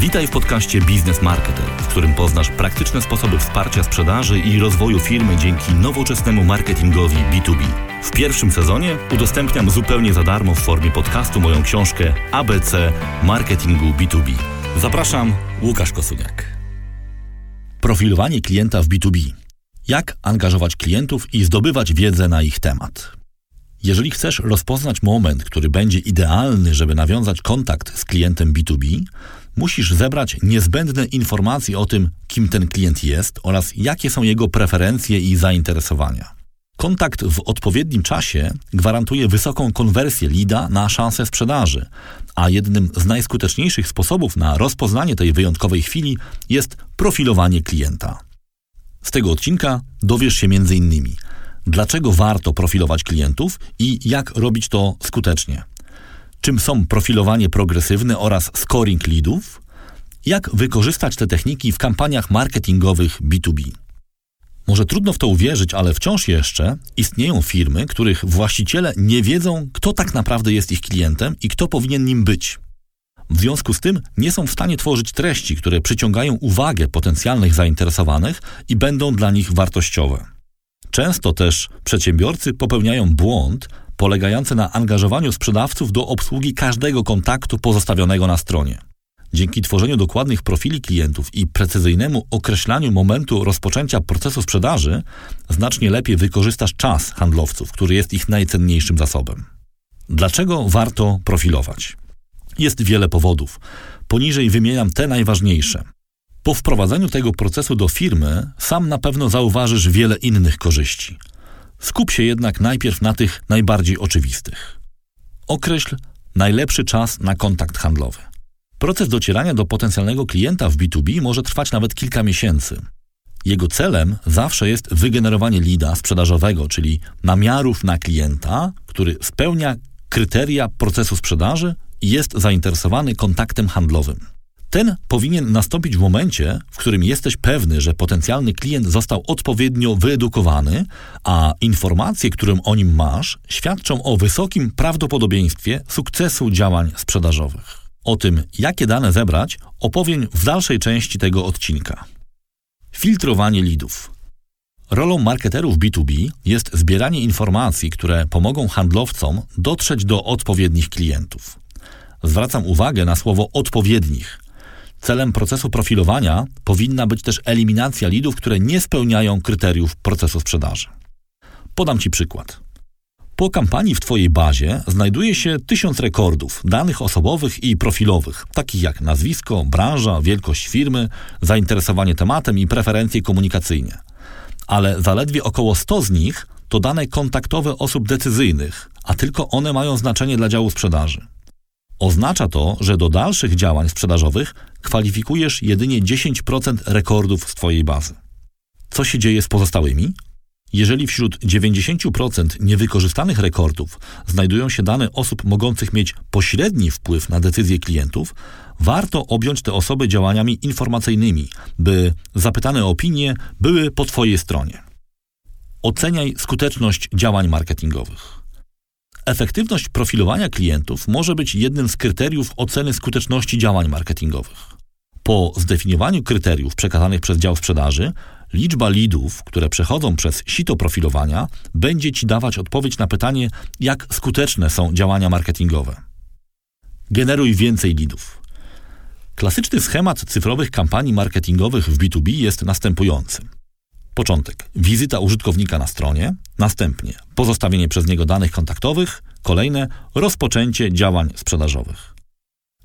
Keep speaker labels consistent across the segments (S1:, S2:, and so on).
S1: Witaj w podcaście Biznes Marketer, w którym poznasz praktyczne sposoby wsparcia sprzedaży i rozwoju firmy dzięki nowoczesnemu marketingowi B2B. W pierwszym sezonie udostępniam zupełnie za darmo w formie podcastu moją książkę ABC Marketingu B2B. Zapraszam, Łukasz Kosuniak. Profilowanie klienta w B2B. Jak angażować klientów i zdobywać wiedzę na ich temat. Jeżeli chcesz rozpoznać moment, który będzie idealny, żeby nawiązać kontakt z klientem B2B, musisz zebrać niezbędne informacje o tym, kim ten klient jest oraz jakie są jego preferencje i zainteresowania. Kontakt w odpowiednim czasie gwarantuje wysoką konwersję lida na szansę sprzedaży, a jednym z najskuteczniejszych sposobów na rozpoznanie tej wyjątkowej chwili jest profilowanie klienta. Z tego odcinka dowiesz się m.in. dlaczego warto profilować klientów i jak robić to skutecznie. Czym są profilowanie progresywne oraz scoring leadów? Jak wykorzystać te techniki w kampaniach marketingowych B2B? Może trudno w to uwierzyć, ale wciąż jeszcze istnieją firmy, których właściciele nie wiedzą, kto tak naprawdę jest ich klientem i kto powinien nim być. W związku z tym nie są w stanie tworzyć treści, które przyciągają uwagę potencjalnych zainteresowanych i będą dla nich wartościowe. Często też przedsiębiorcy popełniają błąd polegający na angażowaniu sprzedawców do obsługi każdego kontaktu pozostawionego na stronie. Dzięki tworzeniu dokładnych profili klientów i precyzyjnemu określaniu momentu rozpoczęcia procesu sprzedaży, znacznie lepiej wykorzystasz czas handlowców, który jest ich najcenniejszym zasobem. Dlaczego warto profilować? Jest wiele powodów. Poniżej wymieniam te najważniejsze. Po wprowadzeniu tego procesu do firmy, sam na pewno zauważysz wiele innych korzyści. Skup się jednak najpierw na tych najbardziej oczywistych. Określ najlepszy czas na kontakt handlowy. Proces docierania do potencjalnego klienta w B2B może trwać nawet kilka miesięcy. Jego celem zawsze jest wygenerowanie lida sprzedażowego, czyli namiarów na klienta, który spełnia kryteria procesu sprzedaży i jest zainteresowany kontaktem handlowym. Ten powinien nastąpić w momencie, w którym jesteś pewny, że potencjalny klient został odpowiednio wyedukowany, a informacje, którym o nim masz, świadczą o wysokim prawdopodobieństwie sukcesu działań sprzedażowych. O tym, jakie dane zebrać, opowiem w dalszej części tego odcinka. Filtrowanie lidów. Rolą marketerów B2B jest zbieranie informacji, które pomogą handlowcom dotrzeć do odpowiednich klientów. Zwracam uwagę na słowo odpowiednich. Celem procesu profilowania powinna być też eliminacja lidów, które nie spełniają kryteriów procesu sprzedaży. Podam Ci przykład. Po kampanii w Twojej bazie znajduje się tysiąc rekordów, danych osobowych i profilowych, takich jak nazwisko, branża, wielkość firmy, zainteresowanie tematem i preferencje komunikacyjne. Ale zaledwie około 100 z nich to dane kontaktowe osób decyzyjnych, a tylko one mają znaczenie dla działu sprzedaży. Oznacza to, że do dalszych działań sprzedażowych kwalifikujesz jedynie 10% rekordów z Twojej bazy. Co się dzieje z pozostałymi? Jeżeli wśród 90% niewykorzystanych rekordów znajdują się dane osób mogących mieć pośredni wpływ na decyzje klientów, warto objąć te osoby działaniami informacyjnymi, by zapytane opinie były po Twojej stronie. Oceniaj skuteczność działań marketingowych. Efektywność profilowania klientów może być jednym z kryteriów oceny skuteczności działań marketingowych. Po zdefiniowaniu kryteriów przekazanych przez dział sprzedaży, liczba lidów, które przechodzą przez sito profilowania, będzie Ci dawać odpowiedź na pytanie, jak skuteczne są działania marketingowe. Generuj więcej lidów. Klasyczny schemat cyfrowych kampanii marketingowych w B2B jest następujący. Początek. Wizyta użytkownika na stronie, następnie pozostawienie przez niego danych kontaktowych, kolejne rozpoczęcie działań sprzedażowych.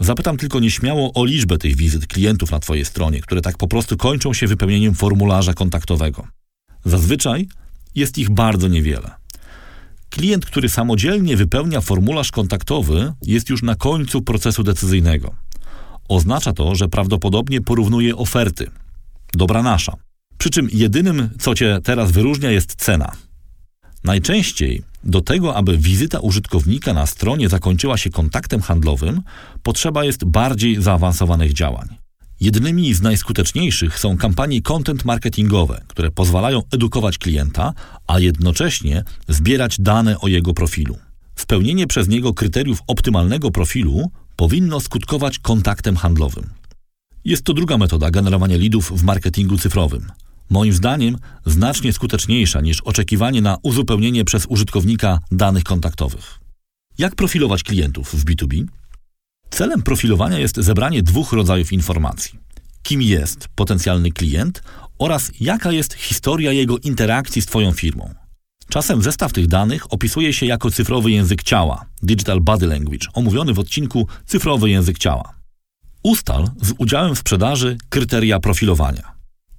S1: Zapytam tylko nieśmiało o liczbę tych wizyt klientów na Twojej stronie, które tak po prostu kończą się wypełnieniem formularza kontaktowego. Zazwyczaj jest ich bardzo niewiele. Klient, który samodzielnie wypełnia formularz kontaktowy, jest już na końcu procesu decyzyjnego. Oznacza to, że prawdopodobnie porównuje oferty. Dobra nasza. Przy czym jedynym, co Cię teraz wyróżnia, jest cena. Najczęściej do tego, aby wizyta użytkownika na stronie zakończyła się kontaktem handlowym, potrzeba jest bardziej zaawansowanych działań. Jednymi z najskuteczniejszych są kampanie content marketingowe, które pozwalają edukować klienta, a jednocześnie zbierać dane o jego profilu. Spełnienie przez niego kryteriów optymalnego profilu powinno skutkować kontaktem handlowym. Jest to druga metoda generowania lidów w marketingu cyfrowym. Moim zdaniem znacznie skuteczniejsza niż oczekiwanie na uzupełnienie przez użytkownika danych kontaktowych. Jak profilować klientów w B2B? Celem profilowania jest zebranie dwóch rodzajów informacji: kim jest potencjalny klient oraz jaka jest historia jego interakcji z Twoją firmą. Czasem zestaw tych danych opisuje się jako cyfrowy język ciała, digital body language, omówiony w odcinku cyfrowy język ciała. Ustal z udziałem sprzedaży kryteria profilowania.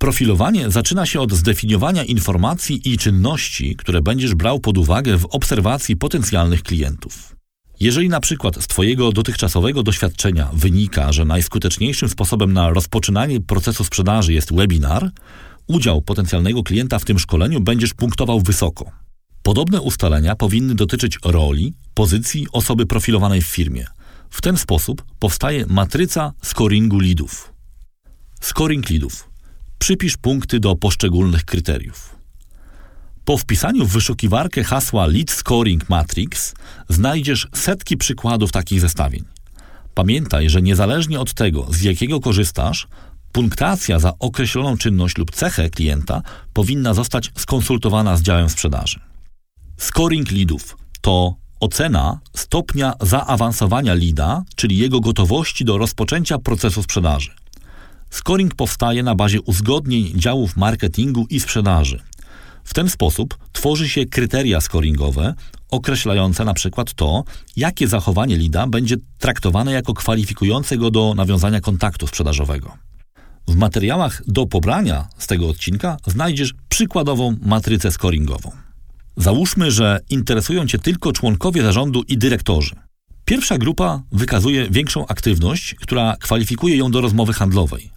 S1: Profilowanie zaczyna się od zdefiniowania informacji i czynności, które będziesz brał pod uwagę w obserwacji potencjalnych klientów. Jeżeli na przykład z Twojego dotychczasowego doświadczenia wynika, że najskuteczniejszym sposobem na rozpoczynanie procesu sprzedaży jest webinar, udział potencjalnego klienta w tym szkoleniu będziesz punktował wysoko. Podobne ustalenia powinny dotyczyć roli, pozycji osoby profilowanej w firmie. W ten sposób powstaje matryca scoringu leadów. Scoring leadów. Przypisz punkty do poszczególnych kryteriów. Po wpisaniu w wyszukiwarkę hasła Lead Scoring Matrix znajdziesz setki przykładów takich zestawień. Pamiętaj, że niezależnie od tego, z jakiego korzystasz, punktacja za określoną czynność lub cechę klienta powinna zostać skonsultowana z działem sprzedaży. Scoring leadów to ocena stopnia zaawansowania lida, czyli jego gotowości do rozpoczęcia procesu sprzedaży. Scoring powstaje na bazie uzgodnień działów marketingu i sprzedaży. W ten sposób tworzy się kryteria scoringowe określające na przykład to, jakie zachowanie lida będzie traktowane jako kwalifikujące go do nawiązania kontaktu sprzedażowego. W materiałach do pobrania z tego odcinka znajdziesz przykładową matrycę scoringową. Załóżmy, że interesują Cię tylko członkowie zarządu i dyrektorzy. Pierwsza grupa wykazuje większą aktywność, która kwalifikuje ją do rozmowy handlowej.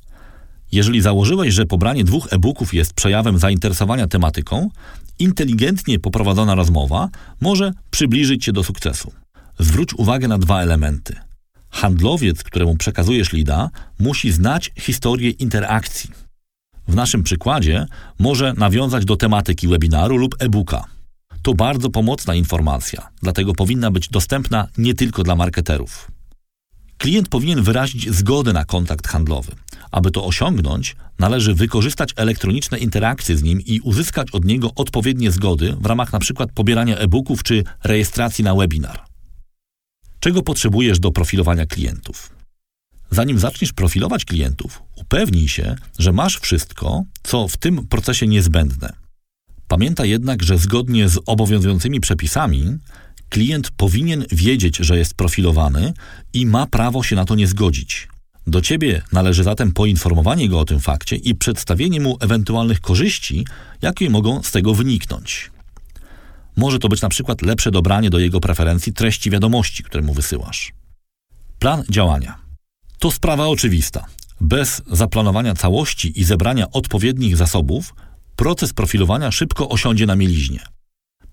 S1: Jeżeli założyłeś, że pobranie dwóch e-booków jest przejawem zainteresowania tematyką, inteligentnie poprowadzona rozmowa może przybliżyć cię do sukcesu. Zwróć uwagę na dwa elementy. Handlowiec, któremu przekazujesz lida, musi znać historię interakcji. W naszym przykładzie może nawiązać do tematyki webinaru lub e-booka. To bardzo pomocna informacja, dlatego powinna być dostępna nie tylko dla marketerów. Klient powinien wyrazić zgodę na kontakt handlowy. Aby to osiągnąć, należy wykorzystać elektroniczne interakcje z nim i uzyskać od niego odpowiednie zgody w ramach np. pobierania e-booków czy rejestracji na webinar. Czego potrzebujesz do profilowania klientów? Zanim zaczniesz profilować klientów, upewnij się, że masz wszystko, co w tym procesie niezbędne. Pamiętaj jednak, że zgodnie z obowiązującymi przepisami, klient powinien wiedzieć, że jest profilowany i ma prawo się na to nie zgodzić. Do ciebie należy zatem poinformowanie go o tym fakcie i przedstawienie mu ewentualnych korzyści, jakie mogą z tego wyniknąć. Może to być na przykład lepsze dobranie do jego preferencji treści wiadomości, które mu wysyłasz. Plan działania. To sprawa oczywista. Bez zaplanowania całości i zebrania odpowiednich zasobów, proces profilowania szybko osiądzie na mieliźnie.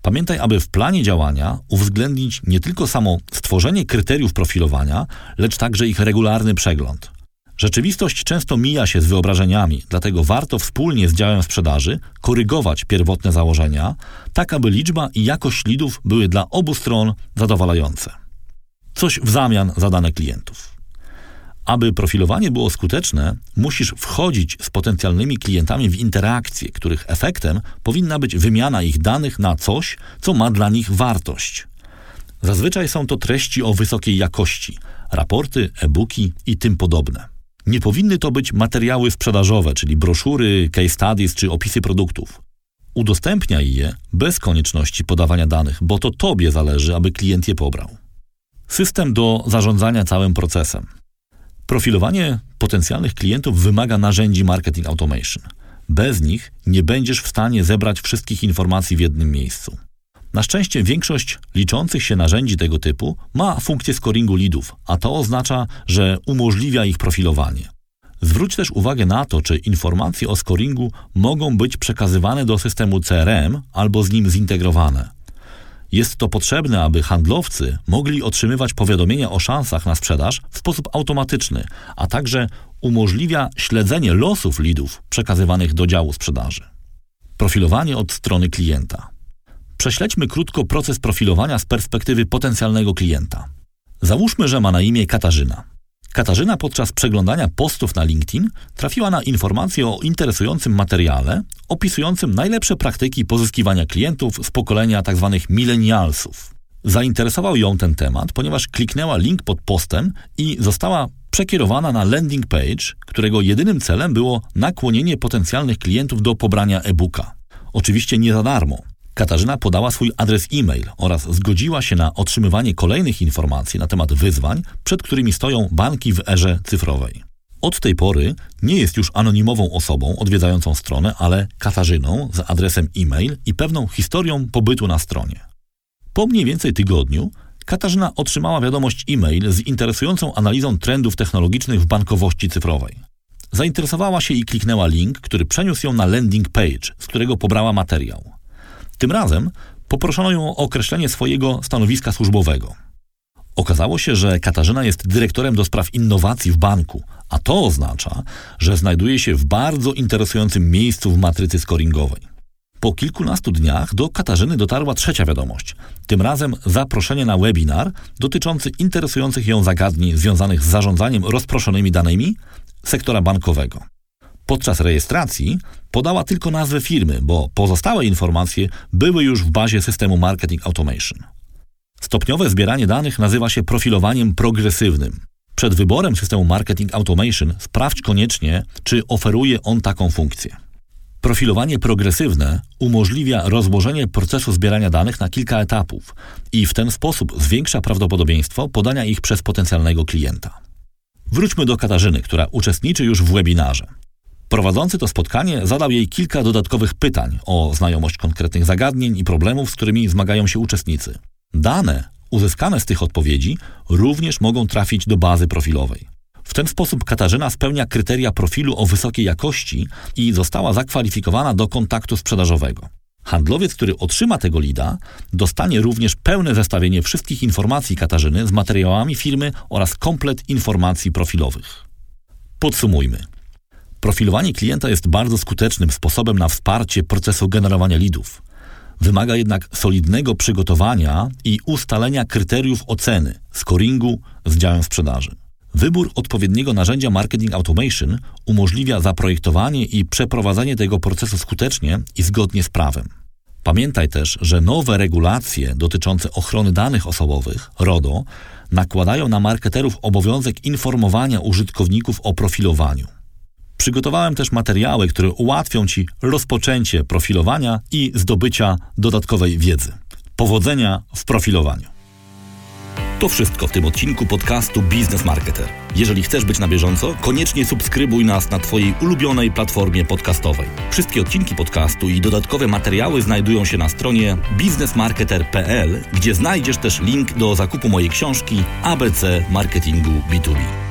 S1: Pamiętaj, aby w planie działania uwzględnić nie tylko samo stworzenie kryteriów profilowania, lecz także ich regularny przegląd. Rzeczywistość często mija się z wyobrażeniami, dlatego warto wspólnie z działem sprzedaży korygować pierwotne założenia, tak aby liczba i jakość lidów były dla obu stron zadowalające. Coś w zamian za dane klientów. Aby profilowanie było skuteczne, musisz wchodzić z potencjalnymi klientami w interakcje, których efektem powinna być wymiana ich danych na coś, co ma dla nich wartość. Zazwyczaj są to treści o wysokiej jakości, raporty, e-booki i tym podobne. Nie powinny to być materiały sprzedażowe, czyli broszury, case studies czy opisy produktów. Udostępniaj je bez konieczności podawania danych, bo to tobie zależy, aby klient je pobrał. System do zarządzania całym procesem. Profilowanie potencjalnych klientów wymaga narzędzi marketing automation. Bez nich nie będziesz w stanie zebrać wszystkich informacji w jednym miejscu. Na szczęście większość liczących się narzędzi tego typu ma funkcję scoringu leadów, a to oznacza, że umożliwia ich profilowanie. Zwróć też uwagę na to, czy informacje o scoringu mogą być przekazywane do systemu CRM albo z nim zintegrowane. Jest to potrzebne, aby handlowcy mogli otrzymywać powiadomienia o szansach na sprzedaż w sposób automatyczny, a także umożliwia śledzenie losów lidów przekazywanych do działu sprzedaży. Profilowanie od strony klienta. Prześledźmy krótko proces profilowania z perspektywy potencjalnego klienta. Załóżmy, że ma na imię Katarzyna. Katarzyna podczas przeglądania postów na LinkedIn trafiła na informację o interesującym materiale opisującym najlepsze praktyki pozyskiwania klientów z pokolenia tzw. Tak millennialsów. Zainteresował ją ten temat, ponieważ kliknęła link pod postem i została przekierowana na landing page, którego jedynym celem było nakłonienie potencjalnych klientów do pobrania e-booka. Oczywiście nie za darmo. Katarzyna podała swój adres e-mail oraz zgodziła się na otrzymywanie kolejnych informacji na temat wyzwań, przed którymi stoją banki w erze cyfrowej. Od tej pory nie jest już anonimową osobą odwiedzającą stronę, ale Katarzyną z adresem e-mail i pewną historią pobytu na stronie. Po mniej więcej tygodniu Katarzyna otrzymała wiadomość e-mail z interesującą analizą trendów technologicznych w bankowości cyfrowej. Zainteresowała się i kliknęła link, który przeniósł ją na landing page, z którego pobrała materiał. Tym razem poproszono ją o określenie swojego stanowiska służbowego. Okazało się, że Katarzyna jest dyrektorem do spraw innowacji w banku, a to oznacza, że znajduje się w bardzo interesującym miejscu w matrycy scoringowej. Po kilkunastu dniach do Katarzyny dotarła trzecia wiadomość. Tym razem zaproszenie na webinar dotyczący interesujących ją zagadnień związanych z zarządzaniem rozproszonymi danymi sektora bankowego. Podczas rejestracji podała tylko nazwę firmy, bo pozostałe informacje były już w bazie systemu Marketing Automation. Stopniowe zbieranie danych nazywa się profilowaniem progresywnym. Przed wyborem systemu Marketing Automation sprawdź koniecznie, czy oferuje on taką funkcję. Profilowanie progresywne umożliwia rozłożenie procesu zbierania danych na kilka etapów i w ten sposób zwiększa prawdopodobieństwo podania ich przez potencjalnego klienta. Wróćmy do Katarzyny, która uczestniczy już w webinarze. Prowadzący to spotkanie zadał jej kilka dodatkowych pytań o znajomość konkretnych zagadnień i problemów, z którymi zmagają się uczestnicy. Dane uzyskane z tych odpowiedzi również mogą trafić do bazy profilowej. W ten sposób Katarzyna spełnia kryteria profilu o wysokiej jakości i została zakwalifikowana do kontaktu sprzedażowego. Handlowiec, który otrzyma tego lida, dostanie również pełne zestawienie wszystkich informacji Katarzyny z materiałami firmy oraz komplet informacji profilowych. Podsumujmy. Profilowanie klienta jest bardzo skutecznym sposobem na wsparcie procesu generowania lidów. Wymaga jednak solidnego przygotowania i ustalenia kryteriów oceny, scoringu z działem sprzedaży. Wybór odpowiedniego narzędzia Marketing Automation umożliwia zaprojektowanie i przeprowadzenie tego procesu skutecznie i zgodnie z prawem. Pamiętaj też, że nowe regulacje dotyczące ochrony danych osobowych, RODO, nakładają na marketerów obowiązek informowania użytkowników o profilowaniu. Przygotowałem też materiały, które ułatwią Ci rozpoczęcie profilowania i zdobycia dodatkowej wiedzy. Powodzenia w profilowaniu. To wszystko w tym odcinku podcastu Business Marketer. Jeżeli chcesz być na bieżąco, koniecznie subskrybuj nas na Twojej ulubionej platformie podcastowej. Wszystkie odcinki podcastu i dodatkowe materiały znajdują się na stronie businessmarketer.pl, gdzie znajdziesz też link do zakupu mojej książki ABC Marketingu B2B.